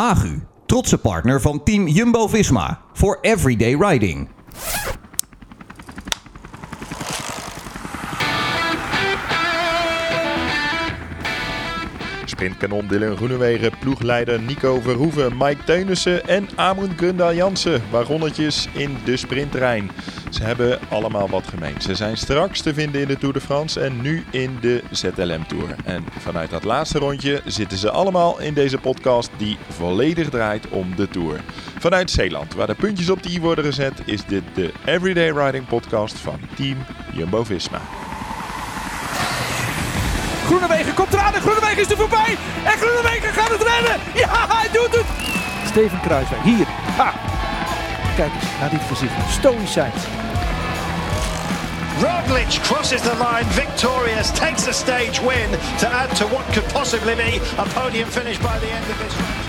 Agu, trotse partner van team Jumbo-Visma voor everyday riding. Sprintkanon Dylan Groenewegen, ploegleider Nico Verhoeven, Mike Teunissen en Amund Gundal Jansen. Waaronnetjes in de sprinttrein. Ze hebben allemaal wat gemeen. Ze zijn straks te vinden in de Tour de France en nu in de ZLM Tour. En vanuit dat laatste rondje zitten ze allemaal in deze podcast die volledig draait om de Tour. Vanuit Zeeland, waar de puntjes op de i worden gezet, is dit de Everyday Riding podcast van Team Jumbo-Visma. Groenewegen komt eraan en Groenewegen is er voorbij. En Groenewegen gaat het redden. Ja, hij doet het. Steven Kruiswijk, hier. Ha. Kijk eens naar dit gezicht. Stoïcijns. Roglic crosses the line victorious, takes a stage win to add to what could possibly be a podium finish by the end of this.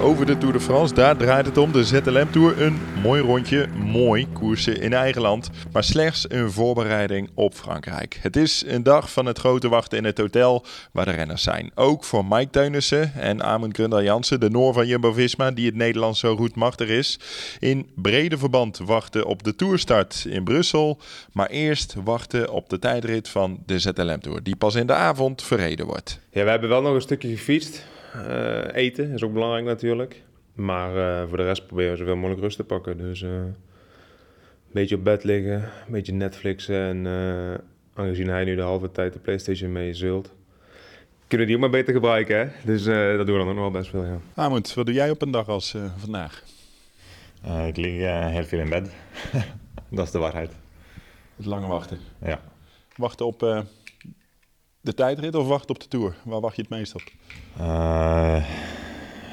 Over de Tour de France. Daar draait het om. De ZLM Tour. Een mooi rondje. Mooi koersen in eigen land. Maar slechts een voorbereiding op Frankrijk. Het is een dag van het grote wachten in het hotel waar de renners zijn. Ook voor Mike Teunissen en Amund Gründal Jansen, de Noor van Jumbo-Visma, die het Nederlands zo goed machtig is. In brede verband wachten op de Tourstart in Brussel. Maar eerst wachten op de tijdrit van de ZLM Tour. Die pas in de avond verreden wordt. Ja, we hebben wel nog een stukje gefietst. Uh, eten is ook belangrijk natuurlijk. Maar uh, voor de rest proberen we zoveel mogelijk rust te pakken. Dus uh, een beetje op bed liggen, een beetje Netflixen. En aangezien hij nu de halve tijd de Playstation mee zult, kunnen die ook maar beter gebruiken. Hè? Dus dat doen we dan ook nog wel best veel. Ja. Amund, wat doe jij op een dag als vandaag? ik lig heel veel in bed. dat is de waarheid. Het lange wachten? Ja. Wachten op de tijdrit of wachten op de Tour? Waar wacht je het meest op? Uh,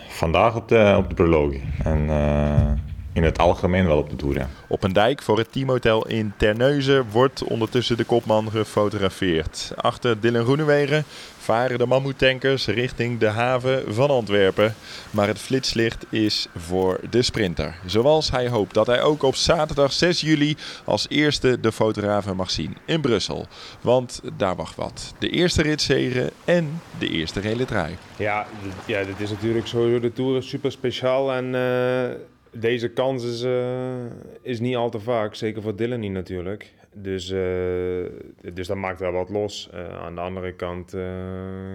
vandaag op de, op de proloog. En uh, in het algemeen wel op de Tour, ja. Op een dijk voor het teamhotel in Terneuzen wordt ondertussen de kopman gefotografeerd. Achter Dylan Groenewegen varen de mammoetankers richting de haven van Antwerpen. Maar het flitslicht is voor de sprinter. Zoals hij hoopt dat hij ook op zaterdag 6 juli als eerste de fotografen mag zien in Brussel. Want daar wacht wat. De eerste ritzegen en de eerste gele trui. Ja, ja, dit is natuurlijk sowieso de Tour super speciaal en... Uh deze kans is, uh, is niet al te vaak, zeker voor Dylan niet natuurlijk. Dus, uh, dus dat maakt wel wat los. Uh, aan de andere kant,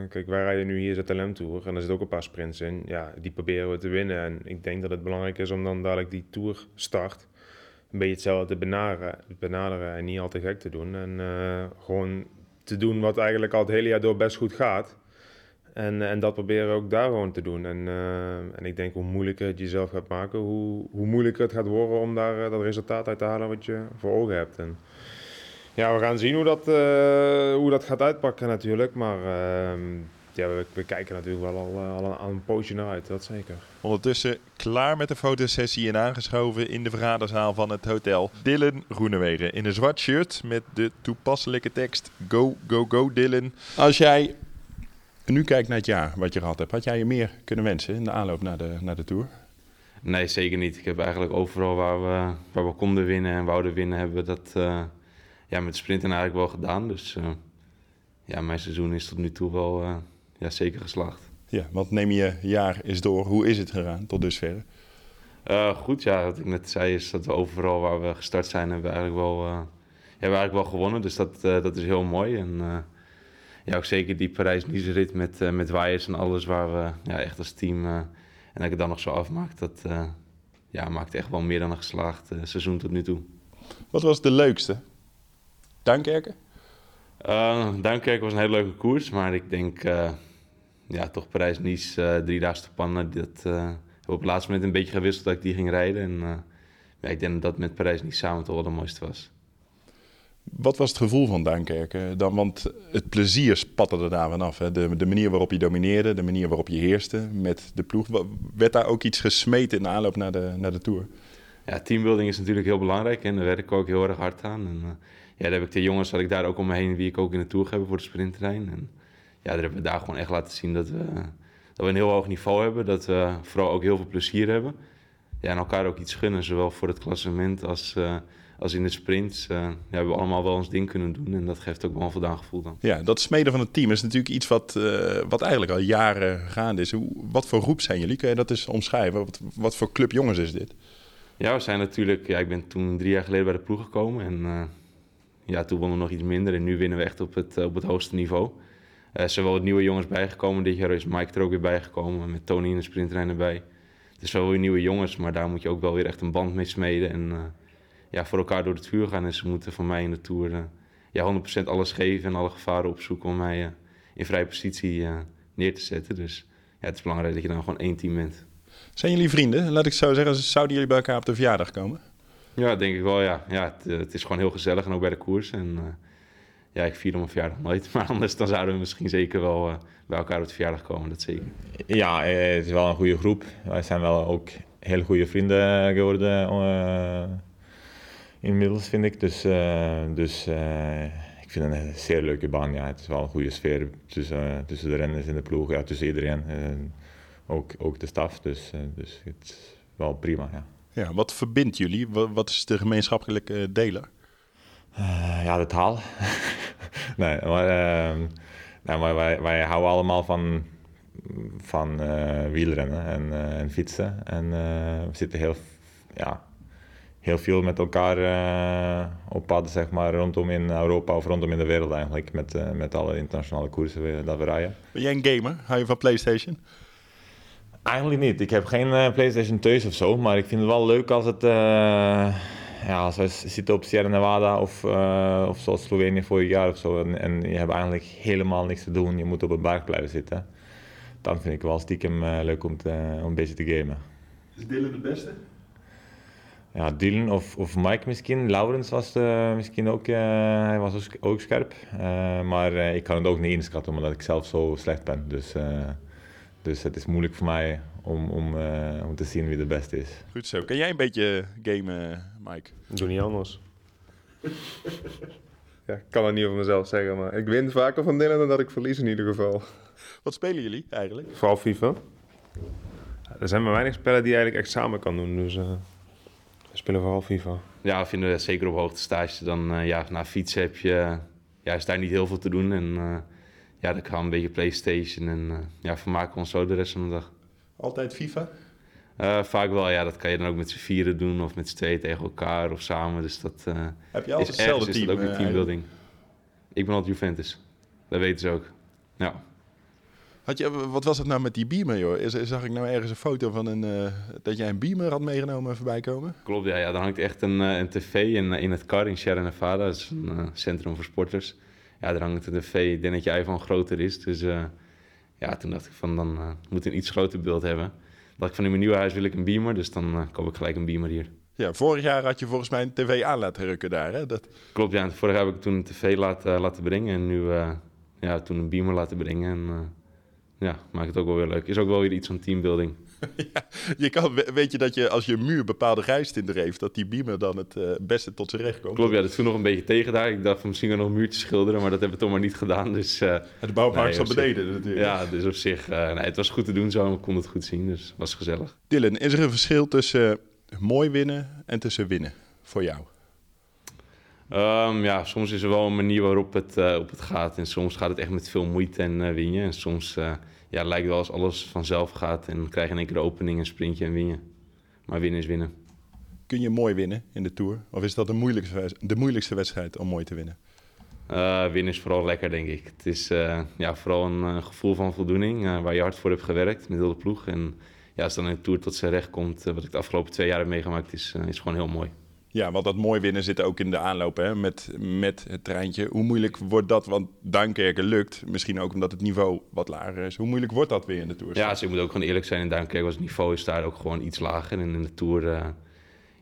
kijk, wij rijden nu hier ZLM Tour en er zitten ook een paar sprints in. Ja, die proberen we te winnen. En ik denk dat het belangrijk is om dan dadelijk die Tour start een beetje hetzelfde te benaderen, benaderen en niet al te gek te doen. En gewoon te doen wat eigenlijk al het hele jaar door best goed gaat. En, en dat proberen we ook daar gewoon te doen. En, uh, en ik denk hoe moeilijker het jezelf gaat maken, hoe, hoe moeilijker het gaat worden om daar uh, dat resultaat uit te halen wat je voor ogen hebt. En ja, we gaan zien hoe dat, uh, hoe dat gaat uitpakken natuurlijk. Maar ehm, ja, we, we, kijken natuurlijk wel al, al, al een poosje naar uit, dat zeker. Ondertussen klaar met de fotosessie en aangeschoven in de vergaderzaal van het hotel. Dylan Groenewegen in een zwart shirt met de toepasselijke tekst Go, go, go Dylan. Als jij nu kijk naar het jaar wat je gehad hebt, had jij je meer kunnen wensen in de aanloop naar de, naar de Tour? Nee, zeker niet. Ik heb eigenlijk overal waar we, waar we konden winnen en wouden winnen, hebben we dat uh, ja, met sprinten eigenlijk wel gedaan. Dus uh, ja, mijn seizoen is tot nu toe wel uh, ja, zeker geslaagd. Ja, want neem je jaar eens door. Hoe is het gegaan tot dusver? goed, ja. Wat ik net zei is dat we overal waar we gestart zijn, hebben we eigenlijk wel, hebben we eigenlijk wel gewonnen. Dus dat, dat is heel mooi. En, ja, ook zeker die Parijs-Nice-rit met, uh, met waaiers en alles, waar we ja, echt als team, uh, en dat ik het dan nog zo afmaak, dat uh, ja, maakt echt wel meer dan een geslaagd seizoen tot nu toe. Wat was de leukste? Duinkerken? Duinkerken was een hele leuke koers, maar ik denk ja, toch Parijs-Nice, drie dagen pannen, dat heb op het laatste moment een beetje gewisseld dat ik die ging rijden. En ja, ik denk dat dat met Parijs-Nice samen toch wel de mooiste was. Wat was het gevoel van Duinkerken dan? Want het plezier spatte er daar vanaf. Hè? De, de manier waarop je domineerde, de manier waarop je heerste met de ploeg. Werd daar ook iets gesmeten in de aanloop naar de, naar de Tour? Ja, teambuilding is natuurlijk heel belangrijk en daar werk ik ook heel erg hard aan. En, uh, ja, daar heb ik de jongens had ik daar ook om me heen wie ik ook in de Tour heb voor de sprinttrein. En ja, daar hebben we daar gewoon echt laten zien dat we, dat we een heel hoog niveau hebben. Dat we vooral ook heel veel plezier hebben. Ja, en elkaar ook iets gunnen, zowel voor het klassement als... Uh, als in de sprints ja, hebben we allemaal wel ons ding kunnen doen. En dat geeft ook wel een voldaan gevoel dan. Ja, dat smeden van het team is natuurlijk iets wat, wat eigenlijk al jaren gaande is. Hoe, wat voor groep zijn jullie? Kun je dat eens omschrijven? Wat, wat voor club jongens is dit? Ja, we zijn natuurlijk... Ja, ik ben toen drie jaar geleden bij de ploeg gekomen. En ja, toen wonnen we nog iets minder. En nu winnen we echt op het, op het hoogste niveau. Er zijn wel wat nieuwe jongens bijgekomen. Dit jaar is Mike er ook weer bijgekomen. Met Tony in de sprinttrein erbij. Het is wel weer nieuwe jongens, maar daar moet je ook wel weer echt een band mee smeden. En uh, ja, voor elkaar door het vuur gaan. En ze moeten van mij in de Tour uh, ja, 100% alles geven en alle gevaren opzoeken om mij uh, in vrije positie neer te zetten. Dus ja, het is belangrijk dat je dan gewoon één team bent. Zijn jullie vrienden? Laat ik zo zeggen, zouden jullie bij elkaar op de verjaardag komen? Ja, denk ik wel, ja. ja het, het is gewoon heel gezellig en ook bij de koers. En ja, ik vier mijn verjaardag nooit. Maar anders dan zouden we misschien zeker wel uh, bij elkaar op de verjaardag komen, dat zeker. Ja, eh, het is wel een goede groep. Wij zijn wel ook heel goede vrienden geworden uh, inmiddels, vind ik. Dus, uh, dus ik vind het een zeer leuke baan. Ja. Het is wel een goede sfeer tussen, tussen de renners en de ploeg, ja, tussen iedereen. ook, ook de staf, dus, dus het is wel prima, ja. Ja, wat verbindt jullie? Wat is de gemeenschappelijke deler? Uh, ja, de taal. nee, maar, uh, maar wij, wij houden allemaal van, van uh, wielrennen en, en, fietsen. En we zitten heel, ja, heel veel met elkaar op pad, zeg maar, rondom in Europa of rondom in de wereld eigenlijk. Met, met alle internationale koersen dat we rijden. Ben jij een gamer? Hou je van PlayStation? Eigenlijk niet. Ik heb geen PlayStation thuis of zo, maar ik vind het wel leuk als het ja, als we zitten op Sierra Nevada of, uh, of zoals Slovenië vorig jaar of zo en, en, je hebt eigenlijk helemaal niks te doen, je moet op een berg blijven zitten, dan vind ik wel stiekem uh, leuk om, te, om een beetje te gamen. Is Dylan de beste? Ja, Dylan of, of Mike misschien. Laurens was uh, misschien ook, hij was ook scherp. maar ik kan het ook niet inschatten omdat ik zelf zo slecht ben. Dus, dus het is moeilijk voor mij om, om, uh, om te zien wie de beste is. Goed zo. Kan jij een beetje gamen, Mike? doe niet anders. ja, ik kan het niet over mezelf zeggen, maar ik win vaker van Dylan dan dat ik verlies in ieder geval. Wat spelen jullie eigenlijk? Vooral FIFA. Er zijn maar weinig spellen die je eigenlijk echt samen kan doen, dus uh, we spelen vooral FIFA. Ja, vinden we zeker op hoogtestage. Dan uh, ja, na fietsen heb je, ja, is daar niet heel veel te doen en ja, dan gaan we een beetje Playstation en ja, vermaken ons zo de rest van de dag. Altijd FIFA? Uh, vaak wel, ja. Dat kan je dan ook met z'n vieren doen of met z'n twee tegen elkaar of samen. Dus dat uh, Heb je altijd is hetzelfde team? Is ook een teambuilding. Ik ben altijd Juventus. Dat weten ze ook. Ja. Had je, wat was het nou met die beamer, joh? Is, zag ik nou ergens een foto van een, uh, dat jij een beamer had meegenomen voorbij komen? Klopt, ja. ja dan hangt echt een, een tv in, in het car in Sierra Nevada. Dat is een centrum voor sporters. Ja, daar hangt een tv. Ik denk dat je iPhone groter is. Dus ja, toen dacht ik van, dan moet een iets groter beeld hebben. dacht ik van, in mijn nieuwe huis wil ik een beamer, dus dan koop ik gelijk een beamer hier. Ja, vorig jaar had je volgens mij een tv aan laten rukken daar, hè? Dat... Klopt, ja. Vorig jaar heb ik toen een tv laten, laten brengen en nu ja, toen een beamer laten brengen. En ja, maakt het ook wel weer leuk. Is ook wel weer iets van teambuilding. ja, je kan, weet je dat je als je een muur bepaalde rijstinderen heeft, dat die beamer dan het uh, beste tot zijn recht komt? Klopt, ja, dat viel nog een beetje tegen daar. Ik dacht van misschien nog een muurtje schilderen, maar dat hebben we toch maar niet gedaan. Dus, uh, de bouwmarkt nee, beneden natuurlijk. Ja, dus op zich, uh, nee, het was goed te doen zo we konden het goed zien, dus het was gezellig. Dylan, is er een verschil tussen mooi winnen en tussen winnen voor jou? Um, ja, soms is er wel een manier waarop het, op het gaat en soms gaat het echt met veel moeite en win je. En soms ja, lijkt wel als alles vanzelf gaat en krijg je in één keer de opening, een sprintje en win je. Maar winnen is winnen. Kun je mooi winnen in de Tour? Of is dat de moeilijkste, de moeilijkste wedstrijd om mooi te winnen? Uh, winnen is vooral lekker, denk ik. Het is uh, ja, vooral een uh, gevoel van voldoening waar je hard voor hebt gewerkt met heel de ploeg. En ja, als dan in de Tour tot zijn recht komt, wat ik de afgelopen twee jaar heb meegemaakt, is, is gewoon heel mooi. Ja, want dat mooi winnen zit ook in de aanloop hè, met, met het treintje. Hoe moeilijk wordt dat? Want Duinkerken lukt, misschien ook omdat het niveau wat lager is. Hoe moeilijk wordt dat weer in de Tour? Ja, dus ik moet ook gewoon eerlijk zijn. In Duinkerken was het niveau is daar ook gewoon iets lager. En in de Tour uh,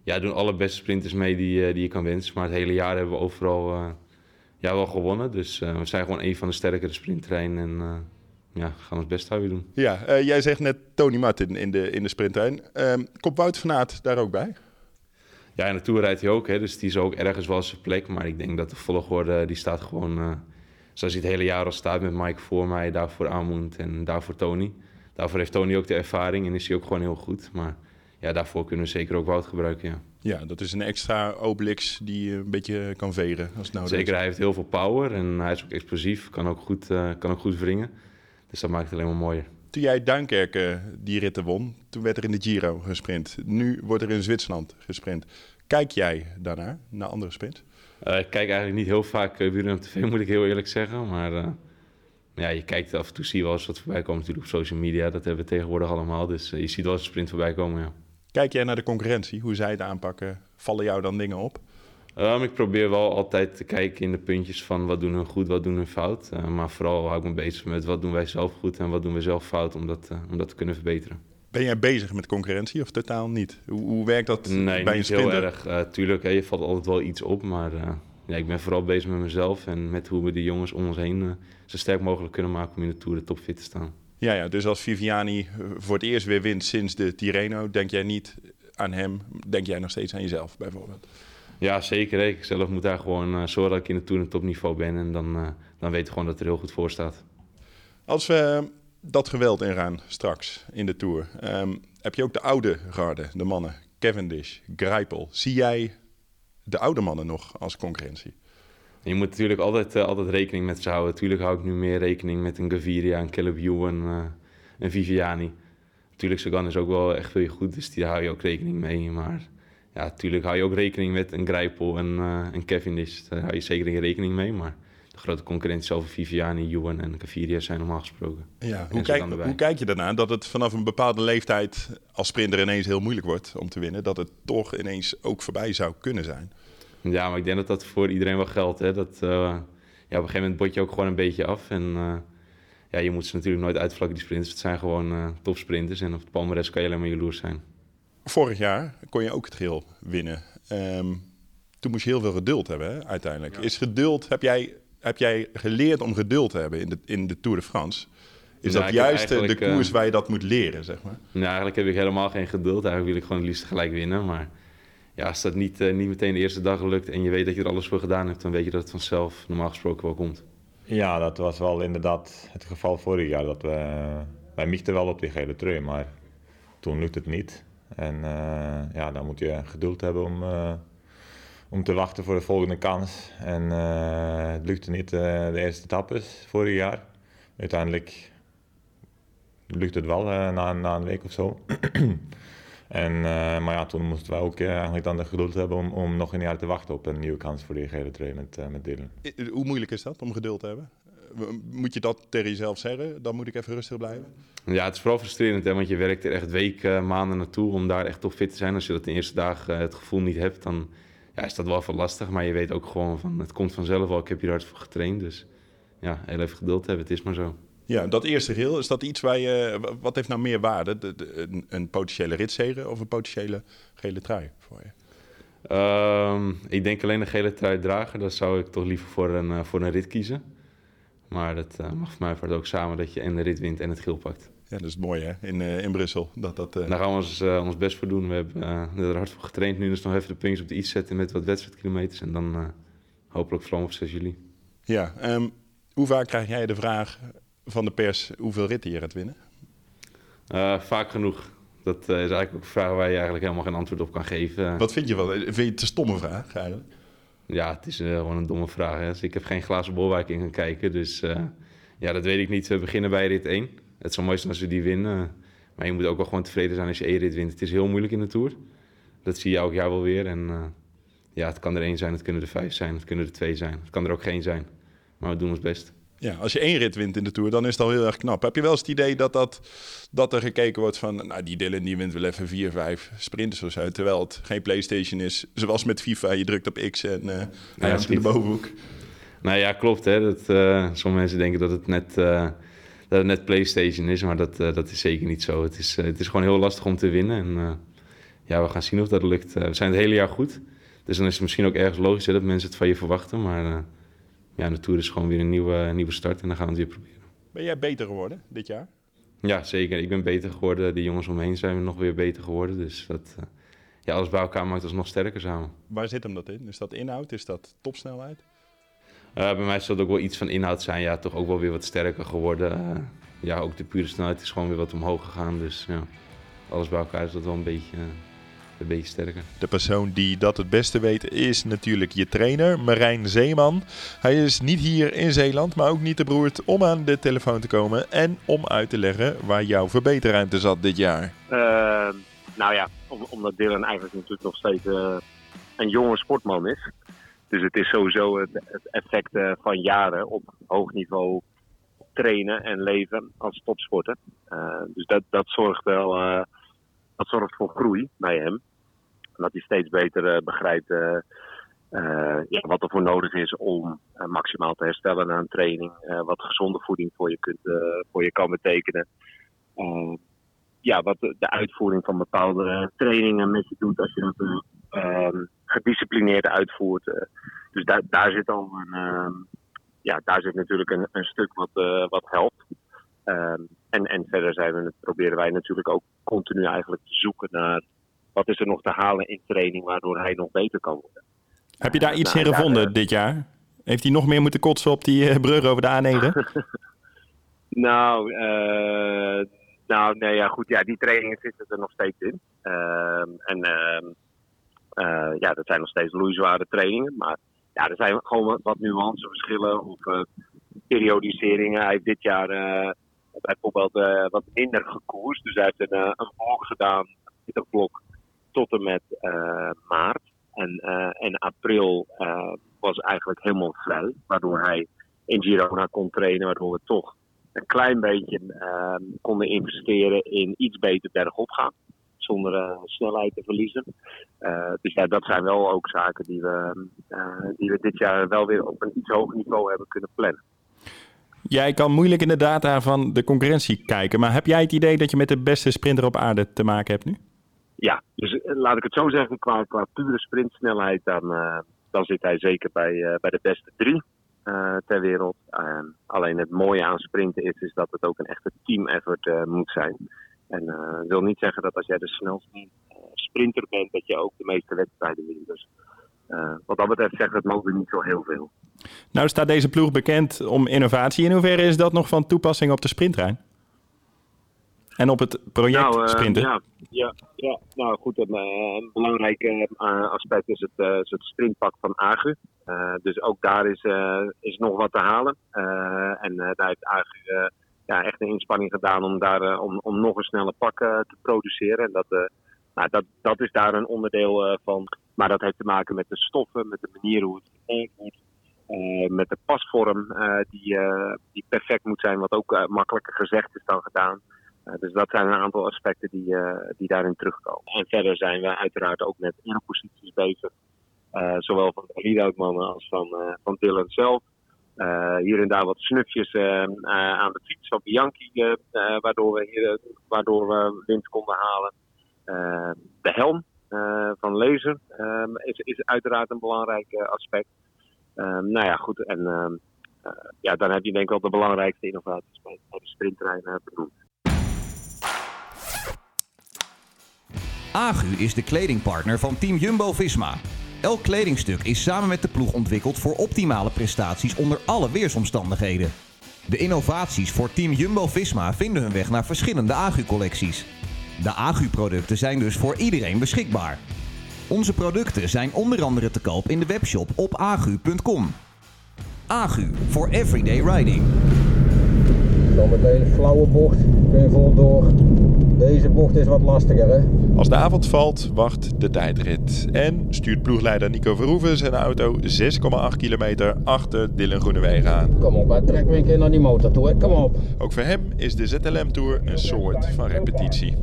ja, doen alle beste sprinters mee die, uh, die je kan wensen. Maar het hele jaar hebben we overal uh, ja, wel gewonnen. Dus we zijn gewoon een van de sterkere sprinttreinen. En ja, gaan ons best weer doen. Ja, jij zegt net Tony Martin in de, in de sprinttrein. Ehm, komt Wout van Aert daar ook bij? Ja, en de Tour rijdt hij ook, hè, dus die is ook ergens wel zijn plek. Maar ik denk dat de volgorde, die staat gewoon... Uh, zoals hij het hele jaar al staat met Mike voor mij, daarvoor Amund en daarvoor Tony. Daarvoor heeft Tony ook de ervaring en is hij ook gewoon heel goed. Maar ja, daarvoor kunnen we zeker ook Wout gebruiken, ja. Ja, dat is een extra Obelix die je een beetje kan veren als het nodig Zeker, hij heeft heel veel power en hij is ook explosief. Kan ook goed, eh, kan ook goed wringen. Dus dat maakt het alleen maar mooier. Toen jij Duinkerken die ritten won, toen werd er in de Giro gesprint. Nu wordt er in Zwitserland gesprint. Kijk jij daarnaar, naar andere sprints? Eh, ik kijk eigenlijk niet heel vaak uh, wielrennen op tv, moet ik heel eerlijk zeggen. Maar eh, ja, je kijkt af en toe, zie je wel eens wat voorbij komt natuurlijk op social media. Dat hebben we tegenwoordig allemaal. Dus eh, je ziet wel eens een sprint voorbij komen, ja. Kijk jij naar de concurrentie, hoe zij het aanpakken? Vallen jou dan dingen op? Um, ik probeer wel altijd te kijken in de puntjes van wat doen hun goed, wat doen hun fout. Uh, maar vooral hou ik me bezig met wat doen wij zelf goed en wat doen we zelf fout om dat, uh, om dat te kunnen verbeteren. Ben jij bezig met concurrentie of totaal niet? Hoe, hoe werkt dat nee, bij een niet sprinter? heel erg. Uh, tuurlijk, hè, je valt altijd wel iets op, maar ja, ik ben vooral bezig met mezelf en met hoe we de jongens om ons heen zo sterk mogelijk kunnen maken om in de Tour de topfit te staan. Ja, ja, dus als Viviani voor het eerst weer wint sinds de Tirreno, denk jij niet aan hem, denk jij nog steeds aan jezelf bijvoorbeeld? Ja, zeker. Ik zelf moet daar gewoon uh, zorgen dat ik in de Tour een topniveau ben. En dan, uh, dan weet ik gewoon dat het er heel goed voor staat. Als we dat geweld ingaan straks in de Tour, um, heb je ook de oude garde, de mannen, Cavendish, Greipel. Zie jij de oude mannen nog als concurrentie? Je moet natuurlijk altijd, uh, altijd rekening met ze houden. Natuurlijk hou ik nu meer rekening met een Gaviria, een Caleb Ewan, een Viviani. Natuurlijk, Sagan is ook wel echt veel goed, dus die hou je ook rekening mee. Maar ja, natuurlijk hou je ook rekening met een Grijpel en uh, een Cavendish. Daar hou je zeker geen rekening mee. Maar de grote concurrentie zelf Viviani, Ewan en Gaviria zijn normaal gesproken. Ja, hoe, kijk, hoe kijk je daarna dat het vanaf een bepaalde leeftijd als sprinter ineens heel moeilijk wordt om te winnen? Dat het toch ineens ook voorbij zou kunnen zijn? Ja, maar ik denk dat dat voor iedereen wel geldt. Hè? Dat, uh, ja, op een gegeven moment bot je ook gewoon een beetje af. En uh, ja, je moet ze natuurlijk nooit uitvlakken, die sprinters. Het zijn gewoon uh, topsprinters en op het palmarès kan je alleen maar jaloers zijn. Vorig jaar kon je ook het geel winnen. Um, toen moest je heel veel geduld hebben, hè, uiteindelijk. Ja. Is geduld, heb jij, heb jij geleerd om geduld te hebben in de, in de Tour de France? Is Ja, dat juist de eigenlijk, koers eh, waar je dat moet leren, zeg maar? Nou, eigenlijk heb ik helemaal geen geduld. Eigenlijk wil ik gewoon het liefst gelijk winnen. Maar ja, als dat niet, eh, niet meteen de eerste dag lukt en je weet dat je er alles voor gedaan hebt, dan weet je dat het vanzelf normaal gesproken wel komt. Ja, dat was wel inderdaad het geval vorig jaar. Dat we, wij michten wel op die gele trui, maar toen lukt het niet. En uh, ja, dan moet je geduld hebben om, uh, om te wachten voor de volgende kans. En uh, het lukte niet de eerste etappes vorig jaar. Uiteindelijk lukt het wel na, na een week of zo. en, maar ja, toen moesten wij ook eigenlijk dan de geduld hebben om, om nog een jaar te wachten op een nieuwe kans voor die gele trui met, met Dylan. Hoe moeilijk is dat om geduld te hebben? Moet je dat tegen jezelf zeggen? Dan moet ik even rustig blijven? Ja, het is vooral frustrerend, hè, want je werkt er echt weken, maanden naartoe om daar echt top fit te zijn. Als je dat de eerste dagen uh, het gevoel niet hebt, dan ja, is dat wel even lastig. Maar je weet ook gewoon van, het komt vanzelf wel. Ik heb hier hard voor getraind, dus ja, heel even geduld hebben. Het is maar zo. Ja, dat eerste geel, is dat iets waar je... Wat heeft nou meer waarde? De, de, een, een, potentiële ritzegen of een potentiële gele trui voor je? Um, ik denk alleen een gele trui dragen. Dan zou ik toch liever voor een, voor een rit kiezen. Maar dat uh, mag voor mij voor ook samen dat je en de rit wint en het geel pakt. Ja, dat is het mooie hè? In, uh, in Brussel. Dat, dat, uh... Daar gaan we ons, ons best voor doen. We hebben er hard voor getraind. Nu dus nog even de puntjes op de iets zetten met wat wedstrijdkilometers. En dan hopelijk vlam op 6 juli. Ja, um, hoe vaak krijg jij de vraag van de pers hoeveel ritten je gaat winnen? vaak genoeg. Dat is eigenlijk ook een vraag waar je eigenlijk helemaal geen antwoord op kan geven. Wat vind je wel? Vind je het een stomme vraag eigenlijk? Ja, het is uh, gewoon een domme vraag. Hè? Dus ik heb geen glazen bol waar ik in kan kijken. Dus uh, ja, dat weet ik niet. We beginnen bij rit 1. Het zou mooi zijn als we die winnen. Maar je moet ook wel gewoon tevreden zijn als je één rit wint. Het is heel moeilijk in de Tour. Dat zie je elk jaar wel weer. En ja, het kan er één zijn, het kunnen er vijf zijn, het kunnen er twee zijn. Het kan er ook geen zijn. Maar we doen ons best. Ja, als je één rit wint in de Tour, dan is het al heel erg knap. Heb je wel eens het idee dat, dat, dat er gekeken wordt van... nou, die Dylan die wint wel even vier, vijf sprinters of zo... terwijl het geen Playstation is, zoals met FIFA. Je drukt op X en uh, hij ja, de bovenhoek. Nou ja, klopt. Hè. Dat, uh, sommige mensen denken dat het net, uh, dat het net Playstation is, maar dat, dat is zeker niet zo. Het is, het is gewoon heel lastig om te winnen. En ja, we gaan zien of dat lukt. we zijn het hele jaar goed. Dus dan is het misschien ook ergens logisch hè, dat mensen het van je verwachten, maar ja, de Tour is gewoon weer een nieuwe, nieuwe start en dan gaan we het weer proberen. Ben jij beter geworden dit jaar? Ja, zeker. Ik ben beter geworden. De jongens omheen zijn nog weer beter geworden. Dus dat, uh, ja, alles bij elkaar maakt ons nog sterker samen. Waar zit hem dat in? Is dat inhoud? Is dat topsnelheid? Uh, bij mij zal het ook wel iets van inhoud zijn. Ja, toch ook wel weer wat sterker geworden. Uh, ja, ook de pure snelheid is gewoon weer wat omhoog gegaan. Dus ja, alles bij elkaar is dat wel een beetje, een beetje sterker. De persoon die dat het beste weet is natuurlijk je trainer, Marijn Zeeman. Hij is niet hier in Zeeland, maar ook niet te beroerd om aan de telefoon te komen en om uit te leggen waar jouw verbeterruimte zat dit jaar. Uh, nou ja, omdat Dylan eigenlijk natuurlijk nog steeds uh, een jonge sportman is. Dus het is sowieso het, het effect uh, van jaren op hoog niveau trainen en leven als topsporter. Uh, dus dat, dat zorgt wel dat zorgt voor groei bij hem. Dat hij steeds beter begrijpt ja, wat er voor nodig is om maximaal te herstellen na een training. wat gezonde voeding voor je, kunt, voor je kan betekenen ja, wat de uitvoering van bepaalde trainingen met je doet als je dat uh, gedisciplineerd uitvoert. Dus daar, daar zit al een, uh, ja, daar zit natuurlijk een, een stuk wat, wat helpt. Ehm, en, en verder zijn we, proberen wij natuurlijk ook continu eigenlijk te zoeken naar wat is er nog te halen in training waardoor hij nog beter kan worden. Heb je daar iets nou, in gevonden dit jaar? Heeft hij nog meer moeten kotsen op die brug over de A9? nou, nou, nee, ja, goed. Ja, die trainingen zitten er nog steeds in. Uh, en uh, ja, dat zijn nog steeds loeizware trainingen. Maar ja, er zijn gewoon wat nuanceverschillen of uh, periodiseringen. Hij heeft dit jaar uh, bijvoorbeeld wat minder gekoerst. Dus hij heeft een, een blok gedaan, een blok, tot en met maart. En, en april was eigenlijk helemaal vrij. Waardoor hij in Girona kon trainen, waardoor we toch een klein beetje uh, konden investeren in iets beter bergop gaan. Zonder uh, snelheid te verliezen. Uh, dus ja, dat zijn wel ook zaken die we, uh, die we dit jaar wel weer op een iets hoger niveau hebben kunnen plannen. Jij kan moeilijk in de data van de concurrentie kijken, maar heb jij het idee dat je met de beste sprinter op aarde te maken hebt nu? Ja, dus laat ik het zo zeggen, qua, pure sprintsnelheid, dan, dan zit hij zeker bij, bij de beste drie. Ter wereld. Alleen het mooie aan sprinten is, dat het ook een echte team effort moet zijn. En dat wil niet zeggen dat als jij de snelste sprinter bent, dat je ook de meeste wedstrijden wint. Dus wat dat betreft zegt het mogen niet zo heel veel. Nou staat deze ploeg bekend om innovatie. In hoeverre is dat nog van toepassing op de sprinttrein? En op het project nou, sprinten? Ja, ja, ja, nou goed, een, een belangrijk aspect is het, is het sprintpak van Agu. Uh, dus ook daar is, uh, is nog wat te halen. Uh, en daar heeft AGU ja, echt een inspanning gedaan om, daar, om, om nog een snelle pak te produceren. En dat, nou, dat, dat is daar een onderdeel van. Maar dat heeft te maken met de stoffen, met de manier hoe het gewerkt wordt. met de pasvorm die, die perfect moet zijn, wat ook makkelijker gezegd is dan gedaan. dus dat zijn een aantal aspecten die, die daarin terugkomen. En verder zijn we uiteraard ook met aeroposities bezig. Zowel van de lead-out-mannen als van, van Dylan zelf. Hier en daar wat snufjes aan de fiets van Bianchi, waardoor, we hier, waardoor we winst konden halen. de helm van Laser is, is uiteraard een belangrijk aspect. Nou ja, goed. En ja, dan heb je denk ik wel de belangrijkste innovaties bij, de sprinttrein benoemd. Agu is de kledingpartner van Team Jumbo-Visma. Elk kledingstuk is samen met de ploeg ontwikkeld voor optimale prestaties onder alle weersomstandigheden. De innovaties voor Team Jumbo-Visma vinden hun weg naar verschillende Agu-collecties. De Agu-producten zijn dus voor iedereen beschikbaar. Onze producten zijn onder andere te koop in de webshop op agu.com. Agu voor everyday riding. Dan meteen flauwe bocht, kun je vol door. Deze bocht is wat lastiger hè. Als de avond valt, wacht de tijdrit. En stuurt ploegleider Nico Verhoeven zijn auto 6,8 kilometer achter Dylan Groenewegen aan. Kom op, trek weer een keer naar die motor toe. Hè. Kom op. Ook voor hem is de ZLM Tour een soort van repetitie.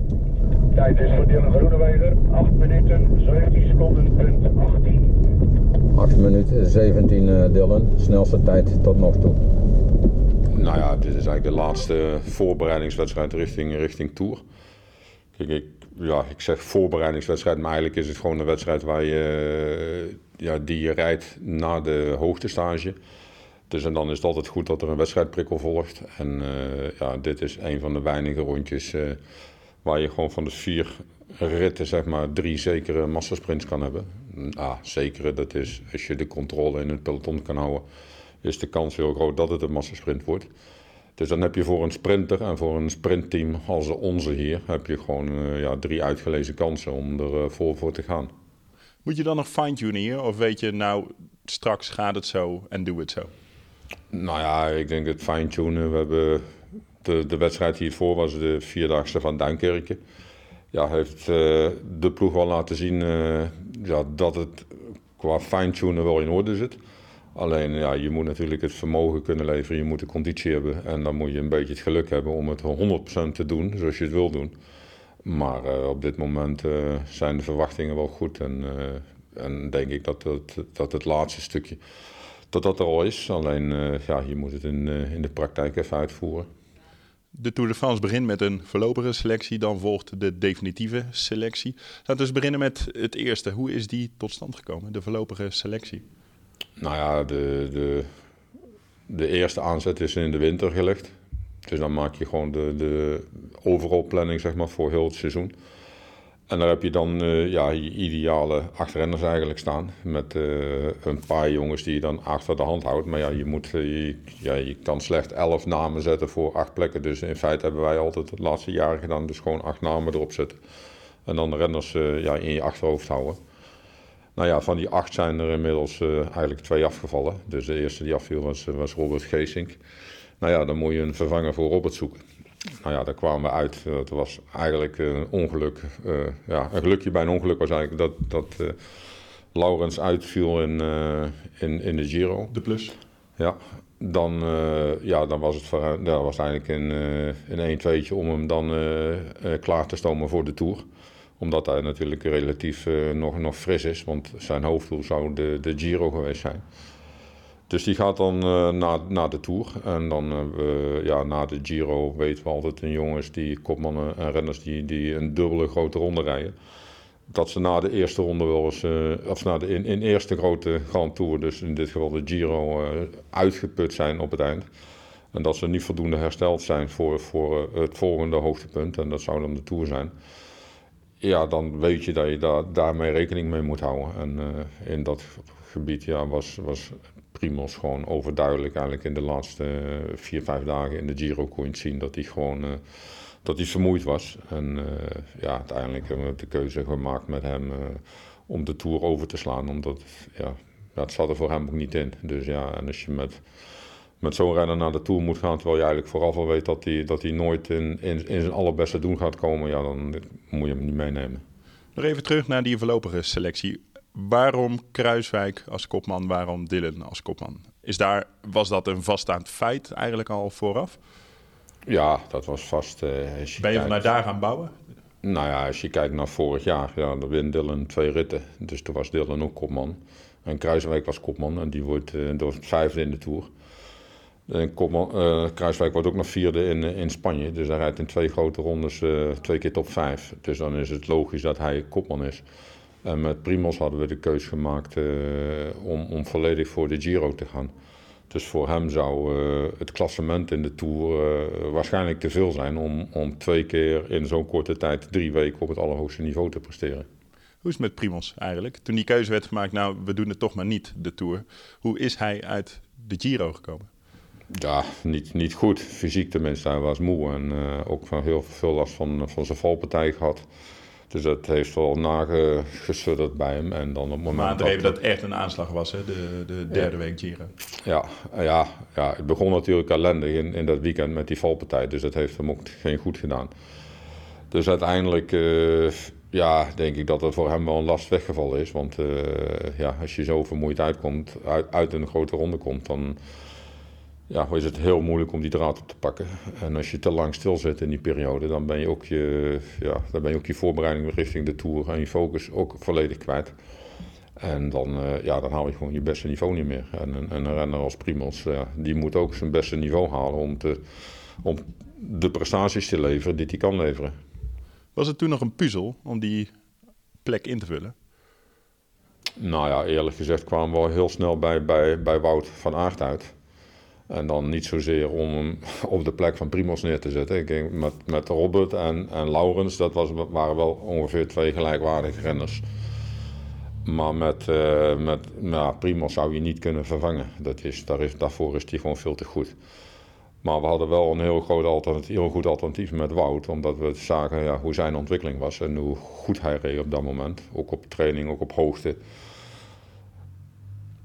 Tijd is voor Dylan Groenewegen 8 minuten 17 seconden punt 18. 8 minuten 17 uh, Dylan, snelste tijd tot nog toe. Nou ja, dit is eigenlijk de laatste voorbereidingswedstrijd richting, richting Tour. Kijk, ik, ja, ik zeg voorbereidingswedstrijd, maar eigenlijk is het gewoon een wedstrijd waar je, ja, die je rijdt na de hoogtestage. Dus en dan is het altijd goed dat er een wedstrijdprikkel volgt. En uh, ja, dit is een van de weinige rondjes uh, waar je gewoon van de vier ritten, zeg maar, drie zekere massasprints kan hebben. Ah, zekere, dat is als je de controle in het peloton kan houden, is de kans heel groot dat het een massasprint wordt. Dus dan heb je voor een sprinter en voor een sprintteam als onze hier, heb je gewoon eh, ja, drie uitgelezen kansen om er uh, vol voor te gaan. Moet je dan nog fine-tunen hier? Of weet je, nou, straks gaat het zo en doe het zo? Nou ja, ik denk het fine-tunen. We hebben de, de wedstrijd hiervoor was de vierdaagse van Duinkerken. Ja, heeft uh, de ploeg wel laten zien ja, dat het qua fine-tunen wel in orde zit. Alleen ja, je moet natuurlijk het vermogen kunnen leveren, je moet de conditie hebben. En dan moet je een beetje het geluk hebben om het 100% te doen zoals je het wil doen. Maar uh, op dit moment zijn de verwachtingen wel goed. En, en denk ik dat het, dat het laatste stukje dat dat er al is. Alleen ja, je moet het in, in de praktijk even uitvoeren. De Tour de France begint met een voorlopige selectie, dan volgt de definitieve selectie. Laten we beginnen met het eerste. Hoe is die tot stand gekomen, de voorlopige selectie? Nou ja, de, de, de eerste aanzet is in de winter gelegd. Dus dan maak je gewoon de, de overall planning zeg maar, voor heel het seizoen. En daar heb je dan uh, ja, je ideale achterrenners eigenlijk staan. Met uh, een paar jongens die je dan achter de hand houdt. Maar ja, je, moet, uh, je, ja, je kan slecht elf namen zetten voor acht plekken. Dus in feite hebben wij altijd het laatste jaar gedaan. Dus gewoon acht namen erop zetten. En dan de renners ja, in je achterhoofd houden. Nou ja, van die acht zijn er inmiddels eigenlijk twee afgevallen. Dus de eerste die afviel was, was Robert Geesink. Nou ja, dan moet je een vervanger voor Robert zoeken. Nou ja, daar kwamen we uit. Het was eigenlijk een ongeluk. Uh, ja, een gelukje bij een ongeluk was eigenlijk dat, dat uh, Laurens uitviel in, in, in de Giro. De plus. Ja, dan, ja, dan was het voor, ja, was eigenlijk een, een 1 2 om hem dan klaar te stomen voor de Tour omdat hij natuurlijk relatief nog, nog fris is, want zijn hoofddoel zou de, de Giro geweest zijn. Dus die gaat dan uh, naar, naar de Tour. En dan uh, ja, na de Giro weten we altijd een jongens, die kopmannen en renners die, die een dubbele grote ronde rijden. Dat ze na de eerste ronde wel eens, of na de in, in eerste grote Grand Tour, dus in dit geval de Giro, uitgeput zijn op het eind. En dat ze niet voldoende hersteld zijn voor, voor het volgende hoogtepunt. En dat zou dan de Tour zijn ja, dan weet je dat je daar, daarmee rekening mee moet houden. En uh, in dat gebied ja, was, was Primos gewoon overduidelijk eigenlijk in de laatste vier, vijf dagen in de Giro kon zien dat hij gewoon uh, dat hij vermoeid was. En uh, ja, uiteindelijk hebben we de keuze gemaakt met hem om de Tour over te slaan. Omdat ja, het zat er voor hem ook niet in. Dus ja, en als je met met zo'n renner naar de Tour moet gaan, terwijl je eigenlijk vooraf al weet dat hij, dat hij nooit in, in, in zijn allerbeste doen gaat komen, ja, dan moet je hem niet meenemen. Nog even terug naar die voorlopige selectie. Waarom Kruiswijk als kopman, waarom Dylan als kopman? Is daar, was dat een vaststaand feit eigenlijk al vooraf? Ja, dat was vast. Uh, je ben je naar daar gaan bouwen? Nou ja, als je kijkt naar vorig jaar, ja, dan wint Dylan twee ritten. Dus toen was Dylan ook kopman. En Kruiswijk was kopman en die wordt uh, door het vijfde in de Tour. En uh, Kruiswijk wordt ook nog vierde in, in Spanje. Dus hij rijdt in twee grote rondes twee keer top vijf. Dus dan is het logisch dat hij kopman is. En met Primos hadden we de keus gemaakt uh, om, om volledig voor de Giro te gaan. Dus voor hem zou het klassement in de Tour waarschijnlijk te veel zijn om, om twee keer in zo'n korte tijd drie weken op het allerhoogste niveau te presteren. Hoe is het met Primos eigenlijk? Toen die keuze werd gemaakt, nou we doen het toch maar niet, de Tour. Hoe is hij uit de Giro gekomen? Ja, niet, niet goed. Fysiek tenminste. Hij was moe en uh, ook van heel veel last van, van zijn valpartij gehad. Dus dat heeft wel nagesudderd bij hem. En dan op het moment maar dat, dat echt een aanslag was, hè? De, de derde week Giro. Ja, ja, ja, het begon natuurlijk ellendig in, in dat weekend met die valpartij. Dus dat heeft hem ook geen goed gedaan. Dus uiteindelijk uh, ja, denk ik dat het voor hem wel een last weggevallen is. Want uh, ja, als je zo vermoeid uitkomt, uit, uit een grote ronde komt, dan ja, is het heel moeilijk om die draad op te pakken. En als je te lang stil zit in die periode, dan ben je ook je, ja, dan ben je, ook je voorbereiding richting de Tour en je focus ook volledig kwijt. En dan, uh, ja, dan haal je gewoon je beste niveau niet meer. En een, een renner als Primos, ja, die moet ook zijn beste niveau halen om, te, om de prestaties te leveren die hij kan leveren. Was het toen nog een puzzel om die plek in te vullen? Nou ja, eerlijk gezegd kwamen we al heel snel bij, bij, bij Wout van Aert uit. En dan niet zozeer om hem op de plek van Primos neer te zetten. Ik denk met, met Robert en, en Laurens, dat was, waren wel ongeveer twee gelijkwaardige renners. Maar met, uh, met nou, Primos zou je niet kunnen vervangen. Dat is, daar is, daarvoor is hij gewoon veel te goed. Maar we hadden wel een heel, groot alternatief, heel goed alternatief met Wout. Omdat we zagen ja, hoe zijn ontwikkeling was en hoe goed hij reed op dat moment. Ook op training, ook op hoogte.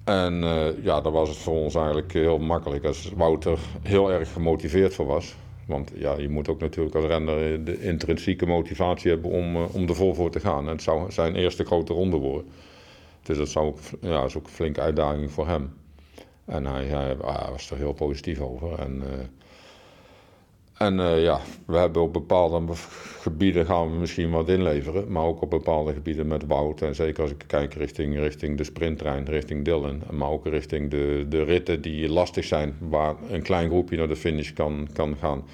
En uh, ja, dan was het voor ons eigenlijk heel makkelijk als Wouter heel erg gemotiveerd voor was. Want ja, je moet ook natuurlijk als renner de intrinsieke motivatie hebben om, uh, om er voor te gaan. En het zou zijn eerste grote ronde worden. Dus dat zou, ja, is ook een flinke uitdaging voor hem. En hij, was er heel positief over. En, uh, en uh, ja, we hebben op bepaalde gebieden gaan we misschien wat inleveren. Maar ook op bepaalde gebieden met Wout. En zeker als ik kijk richting, richting de sprinttrein, richting Dylan. Maar ook richting de, de ritten die lastig zijn. Waar een klein groepje naar de finish kan, kan gaan.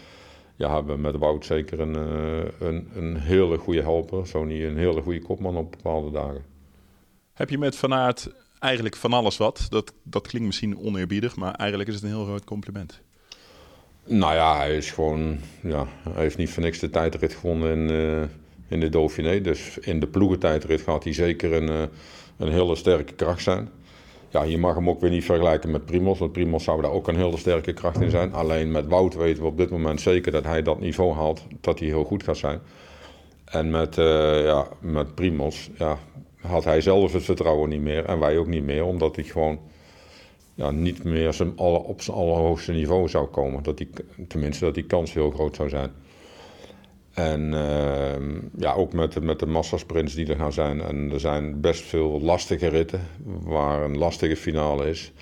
Ja, hebben we met Wout zeker een, uh, een, een hele goede helper. Zo niet een hele goede kopman op bepaalde dagen. Heb je met Van Aert eigenlijk van alles wat? Dat, dat klinkt misschien oneerbiedig, maar eigenlijk is het een heel groot compliment. Nou ja, hij is gewoon. Ja, hij heeft niet voor niks de tijdrit gewonnen in, uh, in de Dauphiné. Dus in de ploegentijdrit gaat hij zeker een, uh, een hele sterke kracht zijn. Ja, je mag hem ook weer niet vergelijken met Primos. Want Primos zou daar ook een hele sterke kracht in zijn. Alleen met Wout weten we op dit moment zeker dat hij dat niveau haalt. Dat hij heel goed gaat zijn. En met, uh, ja, met Primos ja, had hij zelf het vertrouwen niet meer. En wij ook niet meer. Omdat hij gewoon ja, niet meer zijn alle, op zijn allerhoogste niveau zou komen. Dat die, tenminste, dat die kans heel groot zou zijn. En uh, ja, ook met, met de massasprints die er gaan zijn. En er zijn best veel lastige ritten waar een lastige finale is.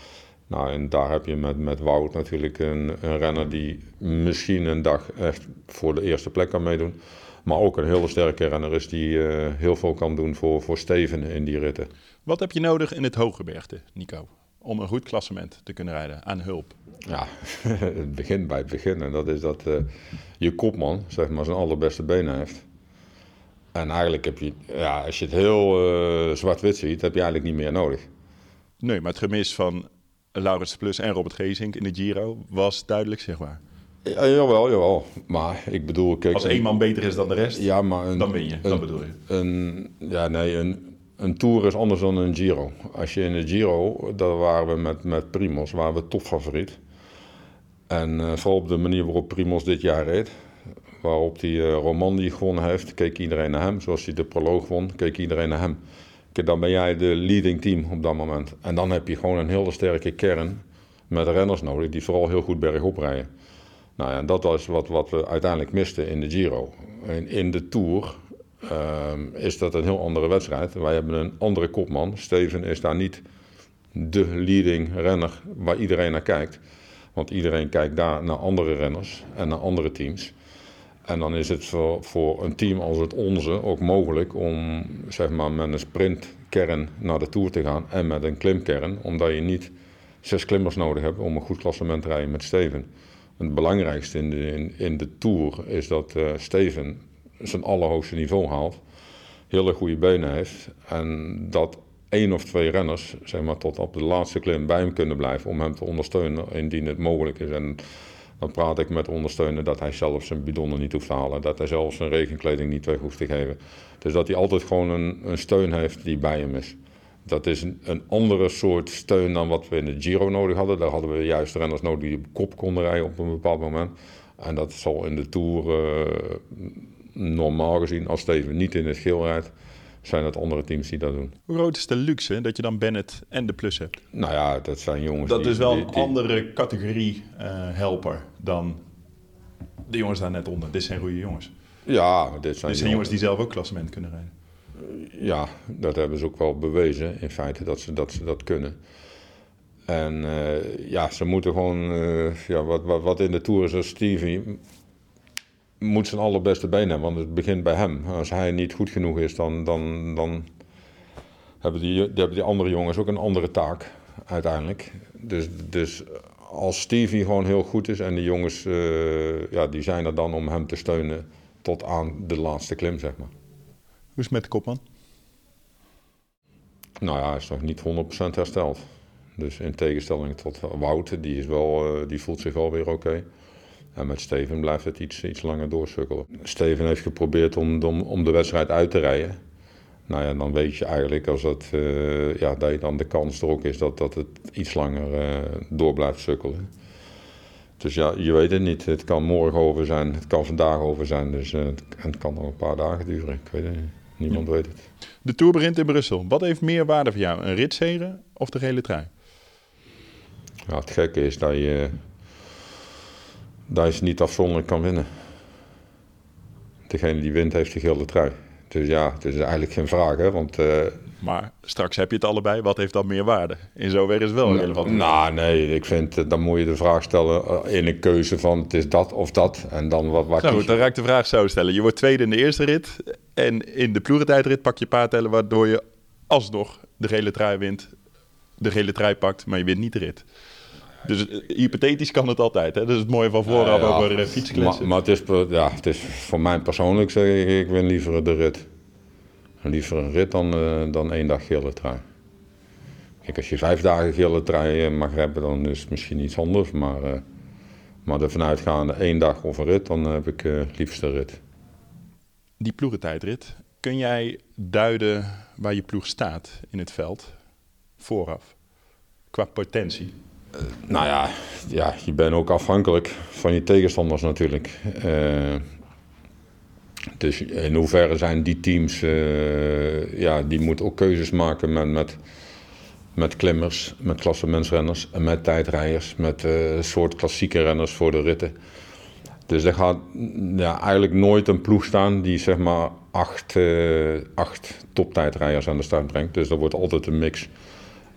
Nou, en daar heb je met, met Wout natuurlijk een, een renner die misschien een dag echt voor de eerste plek kan meedoen. Maar ook een hele sterke renner is die uh, heel veel kan doen voor, voor Steven in die ritten. Wat heb je nodig in het hooggebergte, Nico? Om een goed klassement te kunnen rijden aan hulp? Ja, het begint bij het begin. En dat is dat uh, je kopman zeg maar, zijn allerbeste benen heeft. En eigenlijk heb je, ja, als je het heel uh, zwart-wit ziet, heb je eigenlijk niet meer nodig. Nee, maar het gemis van Laurens Plus en Robert Geesink in de Giro was duidelijk zichtbaar. Ja, jawel, jawel. Maar ik bedoel... Kijk, Als één man beter is dan de rest, ja, maar een, dan win je. Een, dat bedoel je. Een, ja, nee, een, een Tour is anders dan een Giro. Als je in de Giro, daar waren we met, met Primos, waren we topfavoriet. En uh, vooral op de manier waarop Primos dit jaar reed, waarop hij uh, Romandie gewonnen heeft, keek iedereen naar hem. Zoals hij de proloog won, keek iedereen naar hem. Kijk, dan ben jij de leading team op dat moment. En dan heb je gewoon een hele sterke kern met renners nodig die vooral heel goed bergop rijden. Nou ja, dat was wat, wat we uiteindelijk misten in de Giro. In, in de Tour uh, is dat een heel andere wedstrijd. Wij hebben een andere kopman. Steven is daar niet de leading renner waar iedereen naar kijkt. Want iedereen kijkt daar naar andere renners en naar andere teams. En dan is het voor, voor een team als het onze ook mogelijk om zeg maar, met een sprintkern naar de Tour te gaan en met een klimkern. Omdat je niet zes klimmers nodig hebt om een goed klassement te rijden met Steven. Het belangrijkste in de, in, de Tour is dat uh, Steven zijn allerhoogste niveau haalt. Hele goede benen heeft. En dat één of twee renners zeg maar, tot op de laatste klim bij hem kunnen blijven om hem te ondersteunen indien het mogelijk is. En dan praat ik met ondersteunen dat hij zelf zijn bidonnen niet hoeft te halen. Dat hij zelf zijn regenkleding niet weg hoeft te geven. Dus dat hij altijd gewoon een, een steun heeft die bij hem is. Dat is een, een, andere soort steun dan wat we in de Giro nodig hadden. Daar hadden we juist renners nodig die op kop konden rijden op een bepaald moment. En dat zal in de Tour uh, normaal gezien, als Steven niet in het geel rijdt, zijn het andere teams die dat doen. Hoe groot is de luxe dat je dan Bennett en de Plus hebt? Nou ja, dat zijn jongens Dat die, is wel die- een die- andere categorie eh, helper dan de jongens daar net onder. Dit zijn goede jongens. Ja, maar dit zijn, Dit zijn jongens die zelf ook klassement kunnen rijden. Ja, dat hebben ze ook wel bewezen in feite dat ze dat, ze dat kunnen. En eh, ja, ze moeten gewoon, eh, ja, wat, wat, wat in de Tour is als Stevie, moet zijn allerbeste been hebben, want het begint bij hem. Als hij niet goed genoeg is, dan, dan, dan hebben, die, hebben die andere jongens ook een andere taak uiteindelijk. Dus, dus als Stevie gewoon heel goed is en die jongens, eh, ja, die zijn er dan om hem te steunen tot aan de laatste klim, zeg maar. Hoe is het met de kopman? Nou ja, hij is nog niet 100% hersteld. Dus in tegenstelling tot Wouter, die, is wel, eh, die voelt zich wel weer oké. En met Steven blijft het iets, iets langer doorsukkelen. Steven heeft geprobeerd om, om, om de wedstrijd uit te rijden. Nou ja, dan weet je eigenlijk als dat, eh, ja, dat je dan de kans er ook is dat, dat het iets langer eh, door blijft sukkelen. Dus ja, je weet het niet. Het kan morgen over zijn, het kan vandaag over zijn. Dus, uh, en het kan nog een paar dagen duren. Ik weet het niet. Niemand weet het. De Tour begint in Brussel. Wat heeft meer waarde voor jou? Een ritzegen of de gele trui? Ja, het gekke is dat je, dat je ze niet afzonderlijk kan winnen. Degene die wint heeft de gele trui. Dus ja, het is eigenlijk geen vraag, hè, want... Uh, maar straks heb je het allebei. Wat heeft dan meer waarde? In zoverre is het wel relevant. Nou, nee, ik vind, eh, dan moet je de vraag stellen in een keuze van het is dat of dat. En dan wat, wat nou, dan raak ik de vraag zo stellen. Je wordt tweede in de eerste rit. En in de ploegentijdrit pak je paardtellen waardoor je alsnog de gele trui wint. De gele trui pakt, maar je wint niet de rit. Dus eh, hypothetisch kan het altijd. Hè? Dat is het mooie van vooraf ja, over uh. Maar, maar, het, is, ja, het is voor mij persoonlijk zeg ik, ik win liever de rit. Liever een rit dan, uh, dan één dag gele trui. Kijk, als je vijf dagen gele trui mag hebben, dan is het misschien iets anders. Maar, uh, maar er vanuitgaande één dag of een rit, dan heb ik liefst de rit. Die ploegentijdrit, kun jij duiden waar je ploeg staat in het veld vooraf? Qua potentie? Nou ja, ja, je bent ook afhankelijk van je tegenstanders natuurlijk. Uh, dus in hoeverre zijn die teams, uh, ja, die moeten ook keuzes maken met, met, met klimmers, met klassementsrenners en met tijdrijders, met uh, soort klassieke renners voor de ritten. Dus er gaat ja, eigenlijk nooit een ploeg staan die zeg maar acht, acht toptijdrijders aan de start brengt. Dus dat wordt altijd een mix.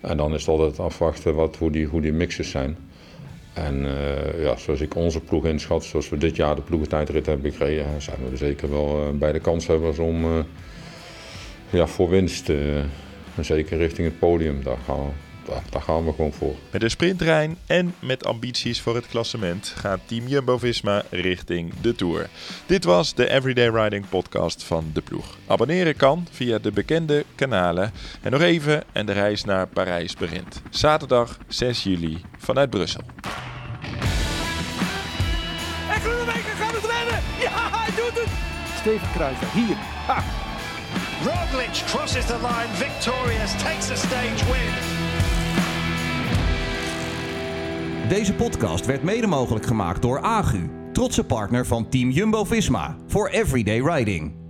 En dan is het altijd afwachten wat, hoe, die, hoe die mixes zijn. En uh, ja, zoals ik onze ploeg inschat, zoals we dit jaar de ploegentijdrit hebben gekregen, zijn we er zeker wel uh, bij de kanshebbers om uh, ja, voor winst, zeker richting het podium, daar gaan, daar, daar gaan we gewoon voor. Met een sprinttrein en met ambities voor het klassement gaat Team Jumbo-Visma richting de Tour. Dit was de Everyday Riding podcast van de ploeg. Abonneren kan via de bekende kanalen. En nog even en de reis naar Parijs begint. Zaterdag 6 juli vanuit Brussel. En Groenewegen gaat het redden! Ja, hij doet het! Steven Kruijswijk, hier. Ha. Roglic crosses the line victorious, takes a stage win. Deze podcast werd mede mogelijk gemaakt door Agu, trotse partner van Team Jumbo-Visma voor Everyday Riding.